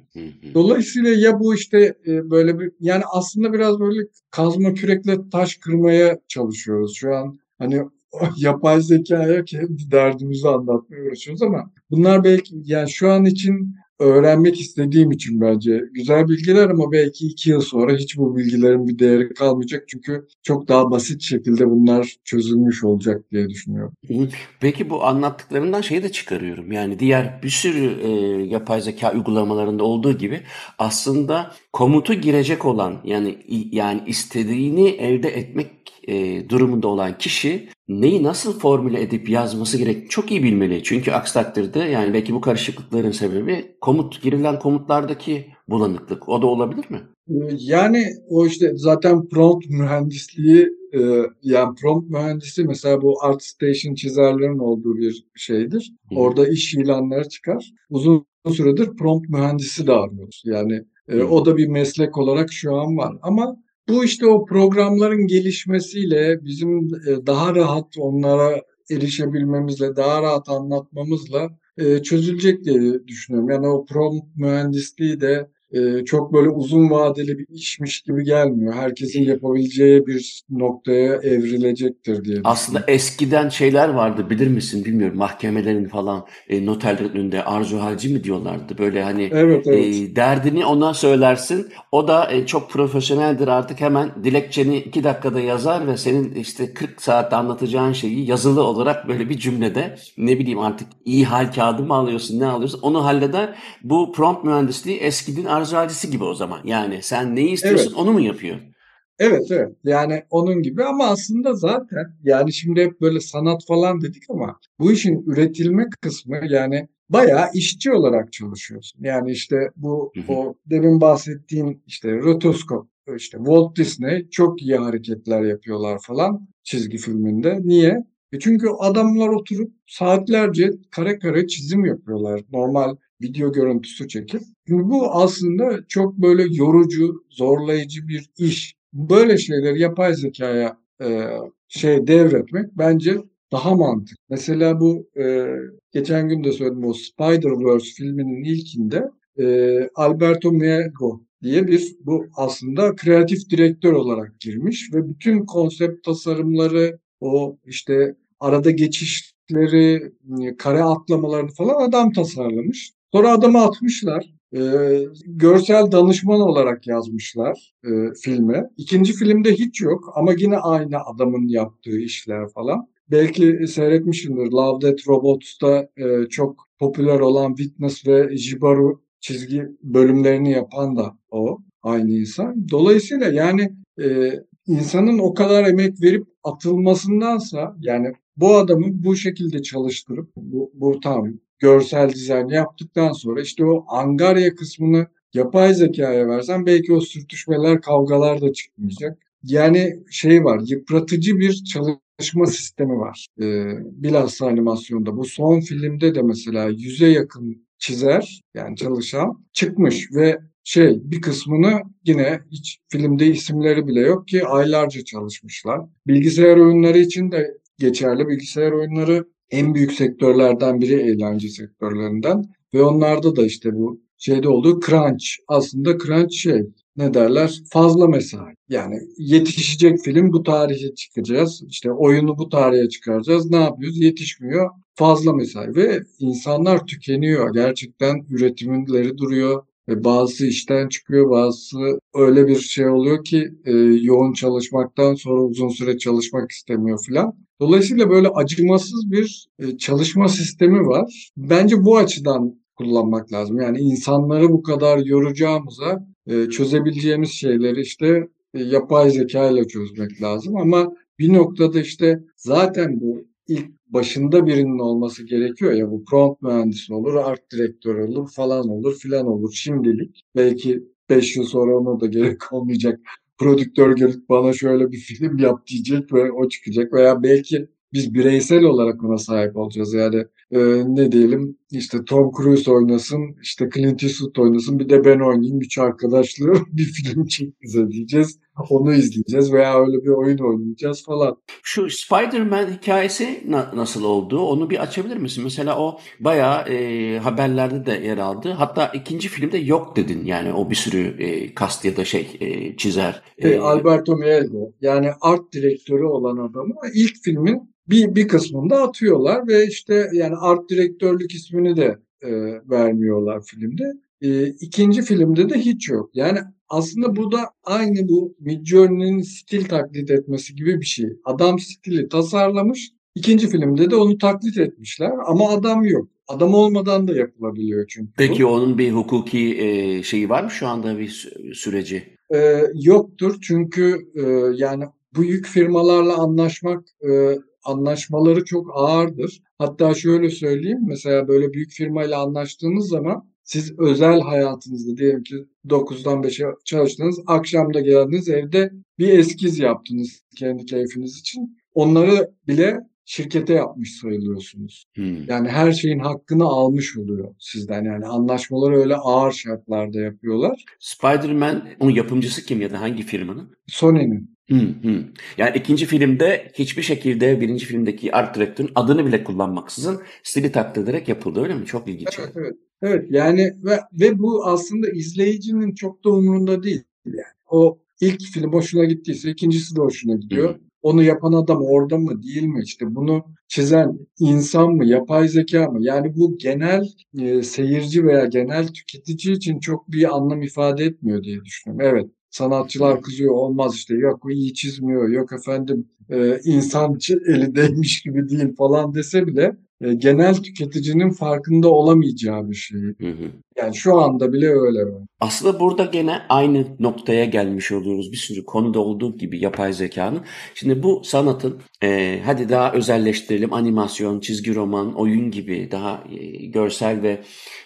Dolayısıyla ya bu işte e, böyle bir yani aslında biraz böyle kazma kürekle taş kırmaya çalışıyoruz. Şu an hani yapay zekaya kendi derdimizi anlatmaya uğraşıyoruz ama bunlar belki yani şu an için öğrenmek istediğim için bence güzel bilgiler ama belki iki yıl sonra hiç bu bilgilerin bir değeri kalmayacak. Çünkü çok daha basit şekilde bunlar çözülmüş olacak diye düşünüyorum. Peki bu anlattıklarından şeyi de çıkarıyorum. Yani diğer bir sürü e, yapay zeka uygulamalarında olduğu gibi aslında komutu girecek olan yani yani istediğini elde etmek e, durumunda olan kişi neyi nasıl formüle edip yazması gerek çok iyi bilmeli. Çünkü aksi takdirde yani belki bu karışıklıkların sebebi komut girilen komutlardaki bulanıklık. O da olabilir mi? Yani o işte zaten prompt mühendisliği e, yani prompt mühendisi mesela bu ArtStation çizerlerin olduğu bir şeydir. Orada iş ilanları çıkar. Uzun süredir prompt mühendisi de arıyoruz. Yani e, o da bir meslek olarak şu an var. Ama bu işte o programların gelişmesiyle bizim e, daha rahat onlara erişebilmemizle, daha rahat anlatmamızla e, çözülecek diye düşünüyorum. Yani o prompt mühendisliği de e, çok böyle uzun vadeli bir işmiş gibi gelmiyor. Herkesin yapabileceği bir noktaya evrilecektir diye Aslında eskiden şeyler vardı bilir misin bilmiyorum mahkemelerin falan e, noterlerin önünde arzu halci mi diyorlardı böyle hani evet, evet. E, derdini ona söylersin o da e, çok profesyoneldir artık hemen dilekçeni iki dakikada yazar ve senin işte 40 saatte anlatacağın şeyi yazılı olarak böyle bir cümlede ne bileyim artık iyi hal kağıdı mı alıyorsun ne alıyorsun onu halleder. Bu prompt mühendisliği eskiden arzacısı gibi o zaman. Yani sen neyi istiyorsun evet. onu mu yapıyor? Evet evet yani onun gibi ama aslında zaten yani şimdi hep böyle sanat falan dedik ama bu işin üretilme kısmı yani bayağı işçi olarak çalışıyorsun. Yani işte bu hı hı. o demin bahsettiğim işte rotoskop işte Walt Disney çok iyi hareketler yapıyorlar falan çizgi filminde. Niye? E çünkü adamlar oturup saatlerce kare kare çizim yapıyorlar. Normal video görüntüsü çekip. Şimdi bu aslında çok böyle yorucu, zorlayıcı bir iş. Böyle şeyleri yapay zekaya e, şey devretmek bence daha mantıklı. Mesela bu e, geçen gün de söyledim o Spider-Verse filminin ilkinde e, Alberto Miego diye bir bu aslında kreatif direktör olarak girmiş ve bütün konsept tasarımları o işte arada geçişleri, kare atlamalarını falan adam tasarlamış. Sonra adamı atmışlar. E, görsel danışman olarak yazmışlar e, filme. İkinci filmde hiç yok ama yine aynı adamın yaptığı işler falan. Belki seyretmişsindir. Love, Death, Robots'ta e, çok popüler olan Witness ve Jibaru çizgi bölümlerini yapan da o aynı insan. Dolayısıyla yani e, insanın o kadar emek verip atılmasındansa yani bu adamı bu şekilde çalıştırıp bu, bu tam görsel dizayn yaptıktan sonra işte o angarya kısmını yapay zekaya versen belki o sürtüşmeler, kavgalar da çıkmayacak. Yani şey var, yıpratıcı bir çalışma sistemi var. Ee, bilhassa animasyonda. Bu son filmde de mesela yüze yakın çizer yani çalışan çıkmış ve şey bir kısmını yine hiç filmde isimleri bile yok ki aylarca çalışmışlar. Bilgisayar oyunları için de geçerli. Bilgisayar oyunları en büyük sektörlerden biri eğlence sektörlerinden ve onlarda da işte bu şeyde olduğu crunch. Aslında crunch şey ne derler fazla mesai. Yani yetişecek film bu tarihe çıkacağız. İşte oyunu bu tarihe çıkaracağız. Ne yapıyoruz? Yetişmiyor. Fazla mesai ve insanlar tükeniyor. Gerçekten üretimleri duruyor. Ve bazısı işten çıkıyor, bazısı öyle bir şey oluyor ki e, yoğun çalışmaktan sonra uzun süre çalışmak istemiyor filan. Dolayısıyla böyle acımasız bir e, çalışma sistemi var. Bence bu açıdan kullanmak lazım. Yani insanları bu kadar yoracağımıza e, çözebileceğimiz şeyleri işte e, yapay zeka ile çözmek lazım. Ama bir noktada işte zaten bu ilk başında birinin olması gerekiyor ya bu prompt mühendisi olur, art direktör olur falan olur filan olur şimdilik. Belki 5 yıl sonra ona da gerek olmayacak. Prodüktör gelip bana şöyle bir film yap diyecek ve o çıkacak veya belki biz bireysel olarak ona sahip olacağız. Yani e, ne diyelim işte Tom Cruise oynasın, işte Clint Eastwood oynasın, bir de ben oynayayım. Üç arkadaşlı bir film çekeceğiz diyeceğiz. Onu izleyeceğiz veya öyle bir oyun oynayacağız falan. Şu Spider-Man hikayesi na- nasıl oldu? Onu bir açabilir misin? Mesela o bayağı e, haberlerde de yer aldı. Hatta ikinci filmde yok dedin. Yani o bir sürü e, kast ya da şey e, çizer. E, E, Alberto Mielgo yani art direktörü olan adamı ilk filmin bir, bir kısmında atıyorlar ve işte yani art direktörlük ismini de e, vermiyorlar filmde. E, ikinci filmde de hiç yok. Yani aslında bu da aynı bu Midjourney'nin stil taklit etmesi gibi bir şey. Adam stili tasarlamış, ikinci filmde de onu taklit etmişler ama adam yok. Adam olmadan da yapılabiliyor çünkü. peki bu. onun bir hukuki e, şeyi var mı şu anda bir sü- süreci? Ee, yoktur çünkü e, yani büyük firmalarla anlaşmak e, anlaşmaları çok ağırdır. Hatta şöyle söyleyeyim mesela böyle büyük firmayla anlaştığınız zaman siz özel hayatınızda diyelim ki 9'dan 5'e çalıştınız, akşamda geldiniz evde bir eskiz yaptınız kendi keyfiniz için. Onları bile şirkete yapmış sayılıyorsunuz. Hmm. Yani her şeyin hakkını almış oluyor sizden. Yani anlaşmaları öyle ağır şartlarda yapıyorlar. Spider-Man onun yapımcısı kim ya da hangi firmanın? Sony'nin. Hmm, hmm. Yani ikinci filmde hiçbir şekilde birinci filmdeki art direktörün adını bile kullanmaksızın stili taklit ederek yapıldı öyle mi? Çok ilginç. Evet, evet. Evet yani ve, ve bu aslında izleyicinin çok da umurunda değil. Yani o ilk film hoşuna gittiyse ikincisi de hoşuna gidiyor. Hı. Onu yapan adam orada mı değil mi? İşte bunu çizen insan mı, yapay zeka mı? Yani bu genel e, seyirci veya genel tüketici için çok bir anlam ifade etmiyor diye düşünüyorum. Evet, sanatçılar kızıyor olmaz işte. Yok iyi çizmiyor, yok efendim e, insan eli değmiş gibi değil falan dese bile e, genel tüketicinin farkında olamayacağı bir şey. Hı hı. Yani şu anda bile öyle. Aslında burada gene aynı noktaya gelmiş oluyoruz. Bir sürü konuda olduğu gibi yapay zekanın. Şimdi bu sanatın e, hadi daha özelleştirelim animasyon, çizgi roman, oyun gibi daha e, görsel ve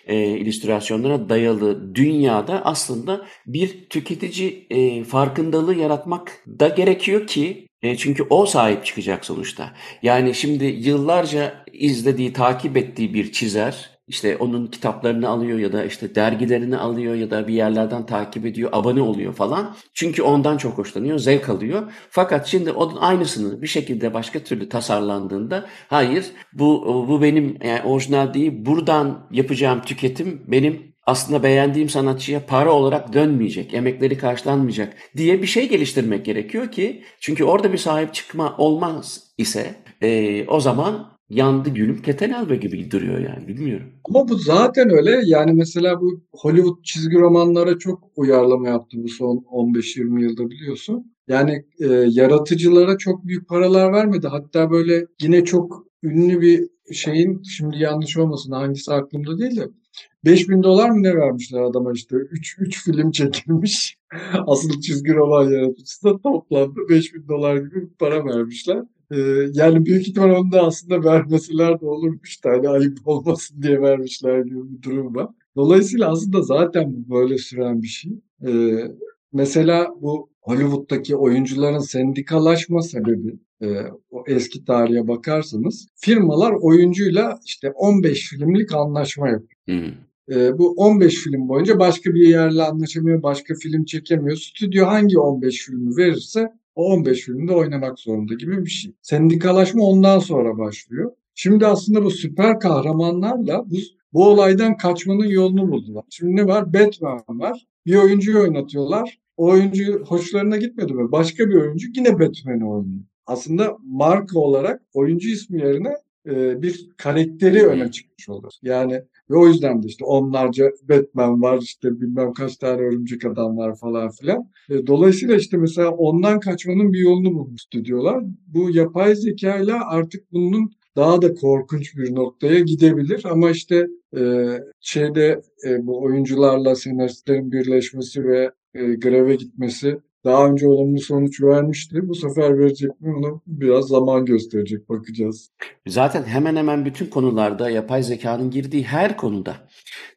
e, illüstrasyonlara dayalı dünyada aslında bir tüketici e, farkındalığı yaratmak da gerekiyor ki e, çünkü o sahip çıkacak sonuçta. Yani şimdi yıllarca izlediği, takip ettiği bir çizer işte onun kitaplarını alıyor ya da işte dergilerini alıyor ya da bir yerlerden takip ediyor, abone oluyor falan. Çünkü ondan çok hoşlanıyor, zevk alıyor. Fakat şimdi onun aynısını bir şekilde başka türlü tasarlandığında hayır bu bu benim yani orijinal değil. Buradan yapacağım tüketim benim aslında beğendiğim sanatçıya para olarak dönmeyecek, emekleri karşılanmayacak diye bir şey geliştirmek gerekiyor ki çünkü orada bir sahip çıkma olmaz ise e, o zaman yandı gülüm keten elbe gibi duruyor yani bilmiyorum. Ama bu zaten öyle. Yani mesela bu Hollywood çizgi romanlara çok uyarlama yaptı bu son 15-20 yılda biliyorsun. Yani e, yaratıcılara çok büyük paralar vermedi. Hatta böyle yine çok ünlü bir şeyin şimdi yanlış olmasın hangisi aklımda değil de 5000 dolar mı ne vermişler adama işte 3 3 film çekilmiş. Asıl çizgi roman yaratıcısı da toplamda 5000 dolar gibi bir para vermişler. Ee, yani büyük ihtimal onu da aslında vermeseler de olurmuş da hani ayıp olmasın diye vermişler gibi bir durum var. Dolayısıyla aslında zaten bu böyle süren bir şey. Ee, mesela bu Hollywood'daki oyuncuların sendikalaşma sebebi e, o eski tarihe bakarsanız firmalar oyuncuyla işte 15 filmlik anlaşma yapıyor. Hı. E, bu 15 film boyunca başka bir yerle anlaşamıyor, başka film çekemiyor. Stüdyo hangi 15 filmi verirse o 15 filmde oynamak zorunda gibi bir şey. Sendikalaşma ondan sonra başlıyor. Şimdi aslında bu süper kahramanlarla bu, bu olaydan kaçmanın yolunu buldular. Şimdi ne var? Batman var. Bir oyuncuyu oynatıyorlar. O oyuncu hoşlarına gitmedi mi? Başka bir oyuncu yine Batman'i oynuyor. Aslında marka olarak oyuncu ismi yerine e, bir karakteri öne çıkmış olur. Yani ve o yüzden de işte onlarca Batman var işte bilmem kaç tane örümcek adam var falan filan. E, dolayısıyla işte mesela ondan kaçmanın bir yolunu bulmuş stüdyolar. Bu yapay zeka ile artık bunun daha da korkunç bir noktaya gidebilir ama işte e, şeyde e, bu oyuncularla senaristlerin birleşmesi ve e, greve gitmesi daha önce olumlu sonuç vermişti. Bu sefer verecek mi onu biraz zaman gösterecek bakacağız. Zaten hemen hemen bütün konularda yapay zekanın girdiği her konuda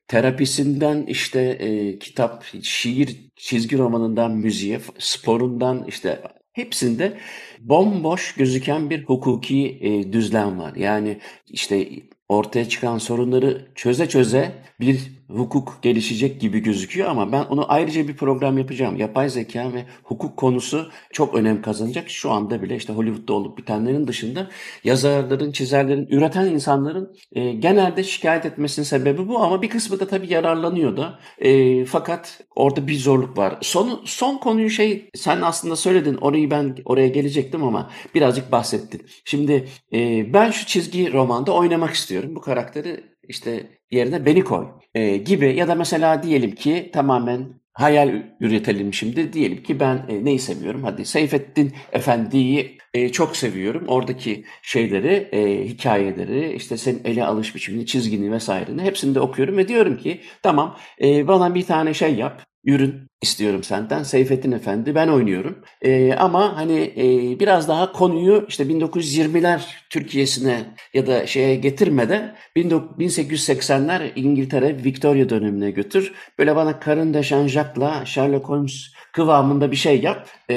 terapisinden işte e, kitap, şiir, çizgi romanından müziğe, sporundan işte hepsinde bomboş gözüken bir hukuki e, düzlem var. Yani işte ortaya çıkan sorunları çöze çöze bir hukuk gelişecek gibi gözüküyor ama ben onu ayrıca bir program yapacağım. Yapay zeka ve hukuk konusu çok önem kazanacak. Şu anda bile işte Hollywood'da olup bitenlerin dışında yazarların, çizerlerin, üreten insanların e, genelde şikayet etmesinin sebebi bu ama bir kısmı da tabii yararlanıyor da. E, fakat orada bir zorluk var. Son, son konuyu şey sen aslında söyledin orayı ben oraya gelecektim ama birazcık bahsettin. Şimdi e, ben şu çizgi romanda oynamak istiyorum. Bu karakteri işte yerine beni koy e, gibi ya da mesela diyelim ki tamamen hayal üretelim şimdi. Diyelim ki ben e, neyi seviyorum? Hadi Seyfettin Efendi'yi e, çok seviyorum. Oradaki şeyleri, e, hikayeleri, işte senin ele alış biçimini, çizgini vesaireni hepsini de okuyorum ve diyorum ki tamam e, bana bir tane şey yap ürün istiyorum senden. Seyfettin Efendi ben oynuyorum. Ee, ama hani e, biraz daha konuyu işte 1920'ler Türkiye'sine ya da şeye getirmede 1880'ler İngiltere Victoria dönemine götür. Böyle bana Karın de Sherlock Holmes kıvamında bir şey yap ee,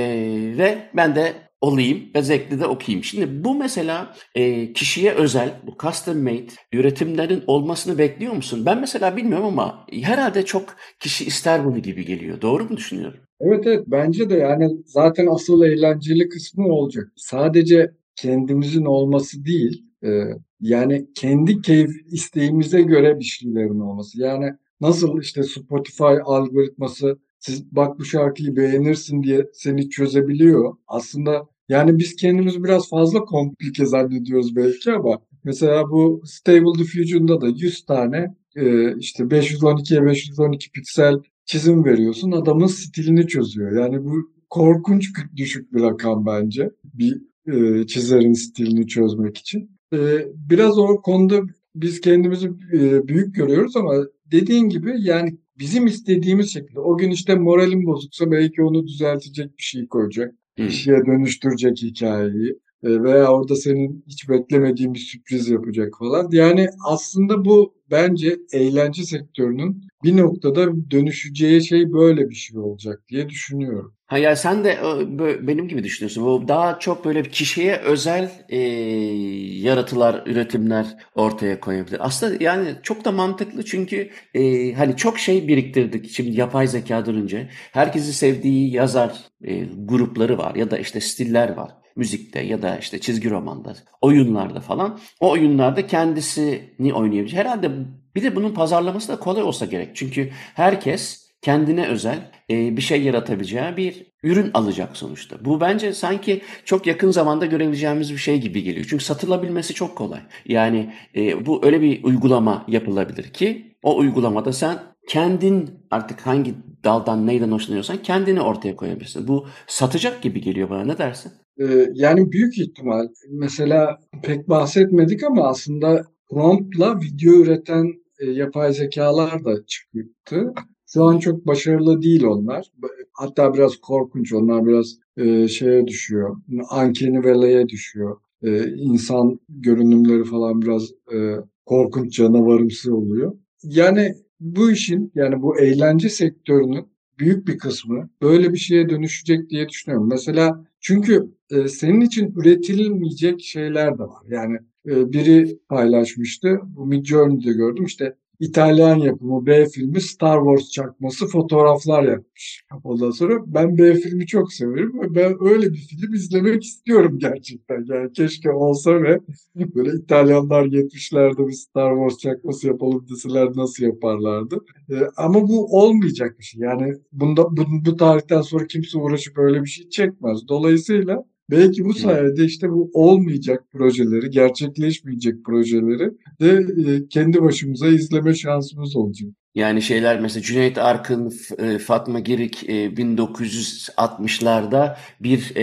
ve ben de olayım ve zevkli de okuyayım. Şimdi bu mesela e, kişiye özel, bu custom made üretimlerin olmasını bekliyor musun? Ben mesela bilmiyorum ama herhalde çok kişi ister bunu gibi geliyor. Doğru mu düşünüyorum? Evet evet bence de yani zaten asıl eğlenceli kısmı olacak. Sadece kendimizin olması değil, e, yani kendi keyif isteğimize göre bir şeylerin olması. Yani nasıl işte Spotify algoritması siz bak bu şarkıyı beğenirsin diye seni çözebiliyor. Aslında yani biz kendimizi biraz fazla komplike zannediyoruz belki ama mesela bu Stable Diffusion'da da 100 tane e, işte 512'ye 512 piksel çizim veriyorsun. Adamın stilini çözüyor. Yani bu korkunç düşük bir rakam bence bir e, çizerin stilini çözmek için. E, biraz o konuda biz kendimizi e, büyük görüyoruz ama dediğin gibi yani bizim istediğimiz şekilde o gün işte moralim bozuksa belki onu düzeltecek bir şey koyacak. Bir şeye dönüştürecek hikayeyi e, veya orada senin hiç beklemediğin bir sürpriz yapacak falan. Yani aslında bu bence eğlence sektörünün bir noktada dönüşeceği şey böyle bir şey olacak diye düşünüyorum. Ha ya sen de benim gibi düşünüyorsun. Bu daha çok böyle bir kişiye özel e, yaratılar, üretimler ortaya koyabilir. Aslında yani çok da mantıklı çünkü e, hani çok şey biriktirdik. Şimdi yapay zekadan önce herkesin sevdiği yazar e, grupları var ya da işte stiller var müzikte ya da işte çizgi romanda, oyunlarda falan. O oyunlarda kendisini oynayabilecek. Herhalde bir de bunun pazarlaması da kolay olsa gerek. Çünkü herkes kendine özel e, bir şey yaratabileceği bir ürün alacak sonuçta. Bu bence sanki çok yakın zamanda görebileceğimiz bir şey gibi geliyor. Çünkü satılabilmesi çok kolay. Yani e, bu öyle bir uygulama yapılabilir ki o uygulamada sen kendin artık hangi daldan neyden hoşlanıyorsan kendini ortaya koyabilirsin. Bu satacak gibi geliyor bana ne dersin? Ee, yani büyük ihtimal mesela pek bahsetmedik ama aslında promptla video üreten e, yapay zekalar da çıktı. Şu an çok başarılı değil onlar. Hatta biraz korkunç. Onlar biraz e, şeye düşüyor. Uncanny Valley'e düşüyor. E, insan görünümleri falan biraz e, korkunç canavarımsı oluyor. Yani bu işin yani bu eğlence sektörünün büyük bir kısmı böyle bir şeye dönüşecek diye düşünüyorum. Mesela çünkü e, senin için üretilmeyecek şeyler de var. Yani e, biri paylaşmıştı. Bu Midjourney'de gördüm. İşte İtalyan yapımı B filmi Star Wars çakması fotoğraflar yapmış. Ondan sonra ben B filmi çok severim ve ben öyle bir film izlemek istiyorum gerçekten. Yani keşke olsa ve böyle İtalyanlar 70'lerde bir Star Wars çakması yapalım deseler nasıl yaparlardı. Ee, ama bu olmayacak bir şey. Yani bunda bu, bu tarihten sonra kimse uğraşıp öyle bir şey çekmez. Dolayısıyla Belki bu sayede işte bu olmayacak projeleri, gerçekleşmeyecek projeleri de e, kendi başımıza izleme şansımız olacak. Yani şeyler mesela Cüneyt Arkın, e, Fatma Girik 1960'larda e, bir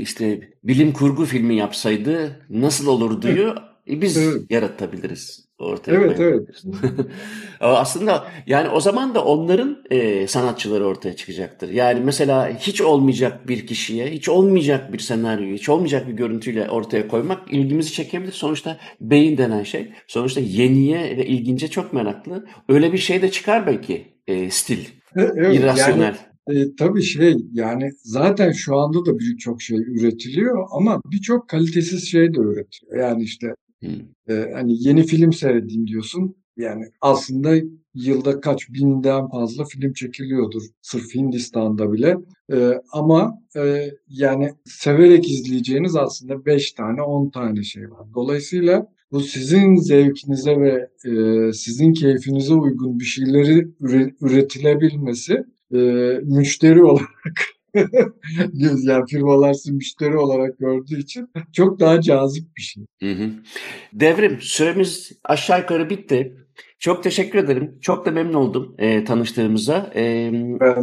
işte bilim kurgu filmi yapsaydı nasıl olurduyu biz evet. yaratabiliriz ortaya Evet evet. Aslında yani o zaman da onların e, sanatçıları ortaya çıkacaktır. Yani mesela hiç olmayacak bir kişiye, hiç olmayacak bir senaryoyu, hiç olmayacak bir görüntüyle ortaya koymak ilgimizi çekebilir. Sonuçta beyin denen şey, sonuçta yeniye ve ilgince çok meraklı. Öyle bir şey de çıkar belki e, stil, evet, irrasyonel. Yani... E, tabii şey yani zaten şu anda da birçok şey üretiliyor ama birçok kalitesiz şey de üretiliyor. Yani işte. Ee, hani yeni film seyredeyim diyorsun. Yani aslında yılda kaç binden fazla film çekiliyordur sırf Hindistan'da bile. Ee, ama e, yani severek izleyeceğiniz aslında 5 tane 10 tane şey var. Dolayısıyla bu sizin zevkinize ve e, sizin keyfinize uygun bir şeyleri üre- üretilebilmesi e, müşteri olarak yani firmalar sizi müşteri olarak gördüğü için çok daha cazip bir şey. Hı hı. Devrim süremiz aşağı yukarı bitti. Çok teşekkür ederim. Çok da memnun oldum e, tanıştığımıza. E,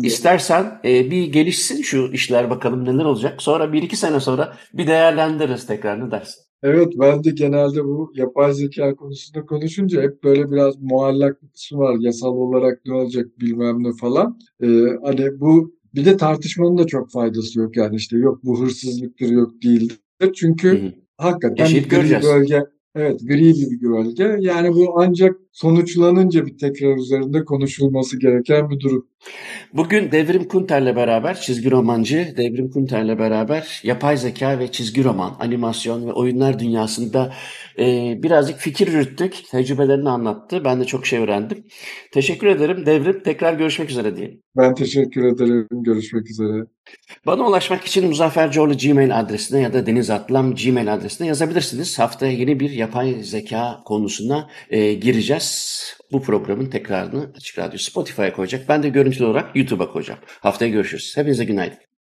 istersen e, bir gelişsin şu işler bakalım neler olacak. Sonra bir iki sene sonra bir değerlendiririz tekrar ne dersin? Evet ben de genelde bu yapay zeka konusunda konuşunca hep böyle biraz muallak bir kısmı var. Yasal olarak ne olacak bilmem ne falan. Ee, hani bu bir de tartışmanın da çok faydası yok yani işte yok bu hırsızlıktır yok değildir. Çünkü Hı hı. hakikaten Yaşayıp bir göreceğiz. bölge evet gri bir bölge. Yani bu ancak sonuçlanınca bir tekrar üzerinde konuşulması gereken bir durum. Bugün Devrim Kunter'le beraber çizgi romancı Devrim Kunter'le beraber yapay zeka ve çizgi roman, animasyon ve oyunlar dünyasında e, birazcık fikir yürüttük. Tecrübelerini anlattı. Ben de çok şey öğrendim. Teşekkür ederim Devrim. Tekrar görüşmek üzere diyelim. Ben teşekkür ederim. Görüşmek üzere. Bana ulaşmak için Muzaffer Coğlu Gmail adresine ya da Deniz Atlam Gmail adresine yazabilirsiniz. Haftaya yeni bir yapay zeka konusuna e, gireceğiz. Bu programın tekrarını Açık Radyo Spotify'a koyacak. Ben de görüntülü olarak YouTube'a koyacağım. Haftaya görüşürüz. Hepinize günaydın.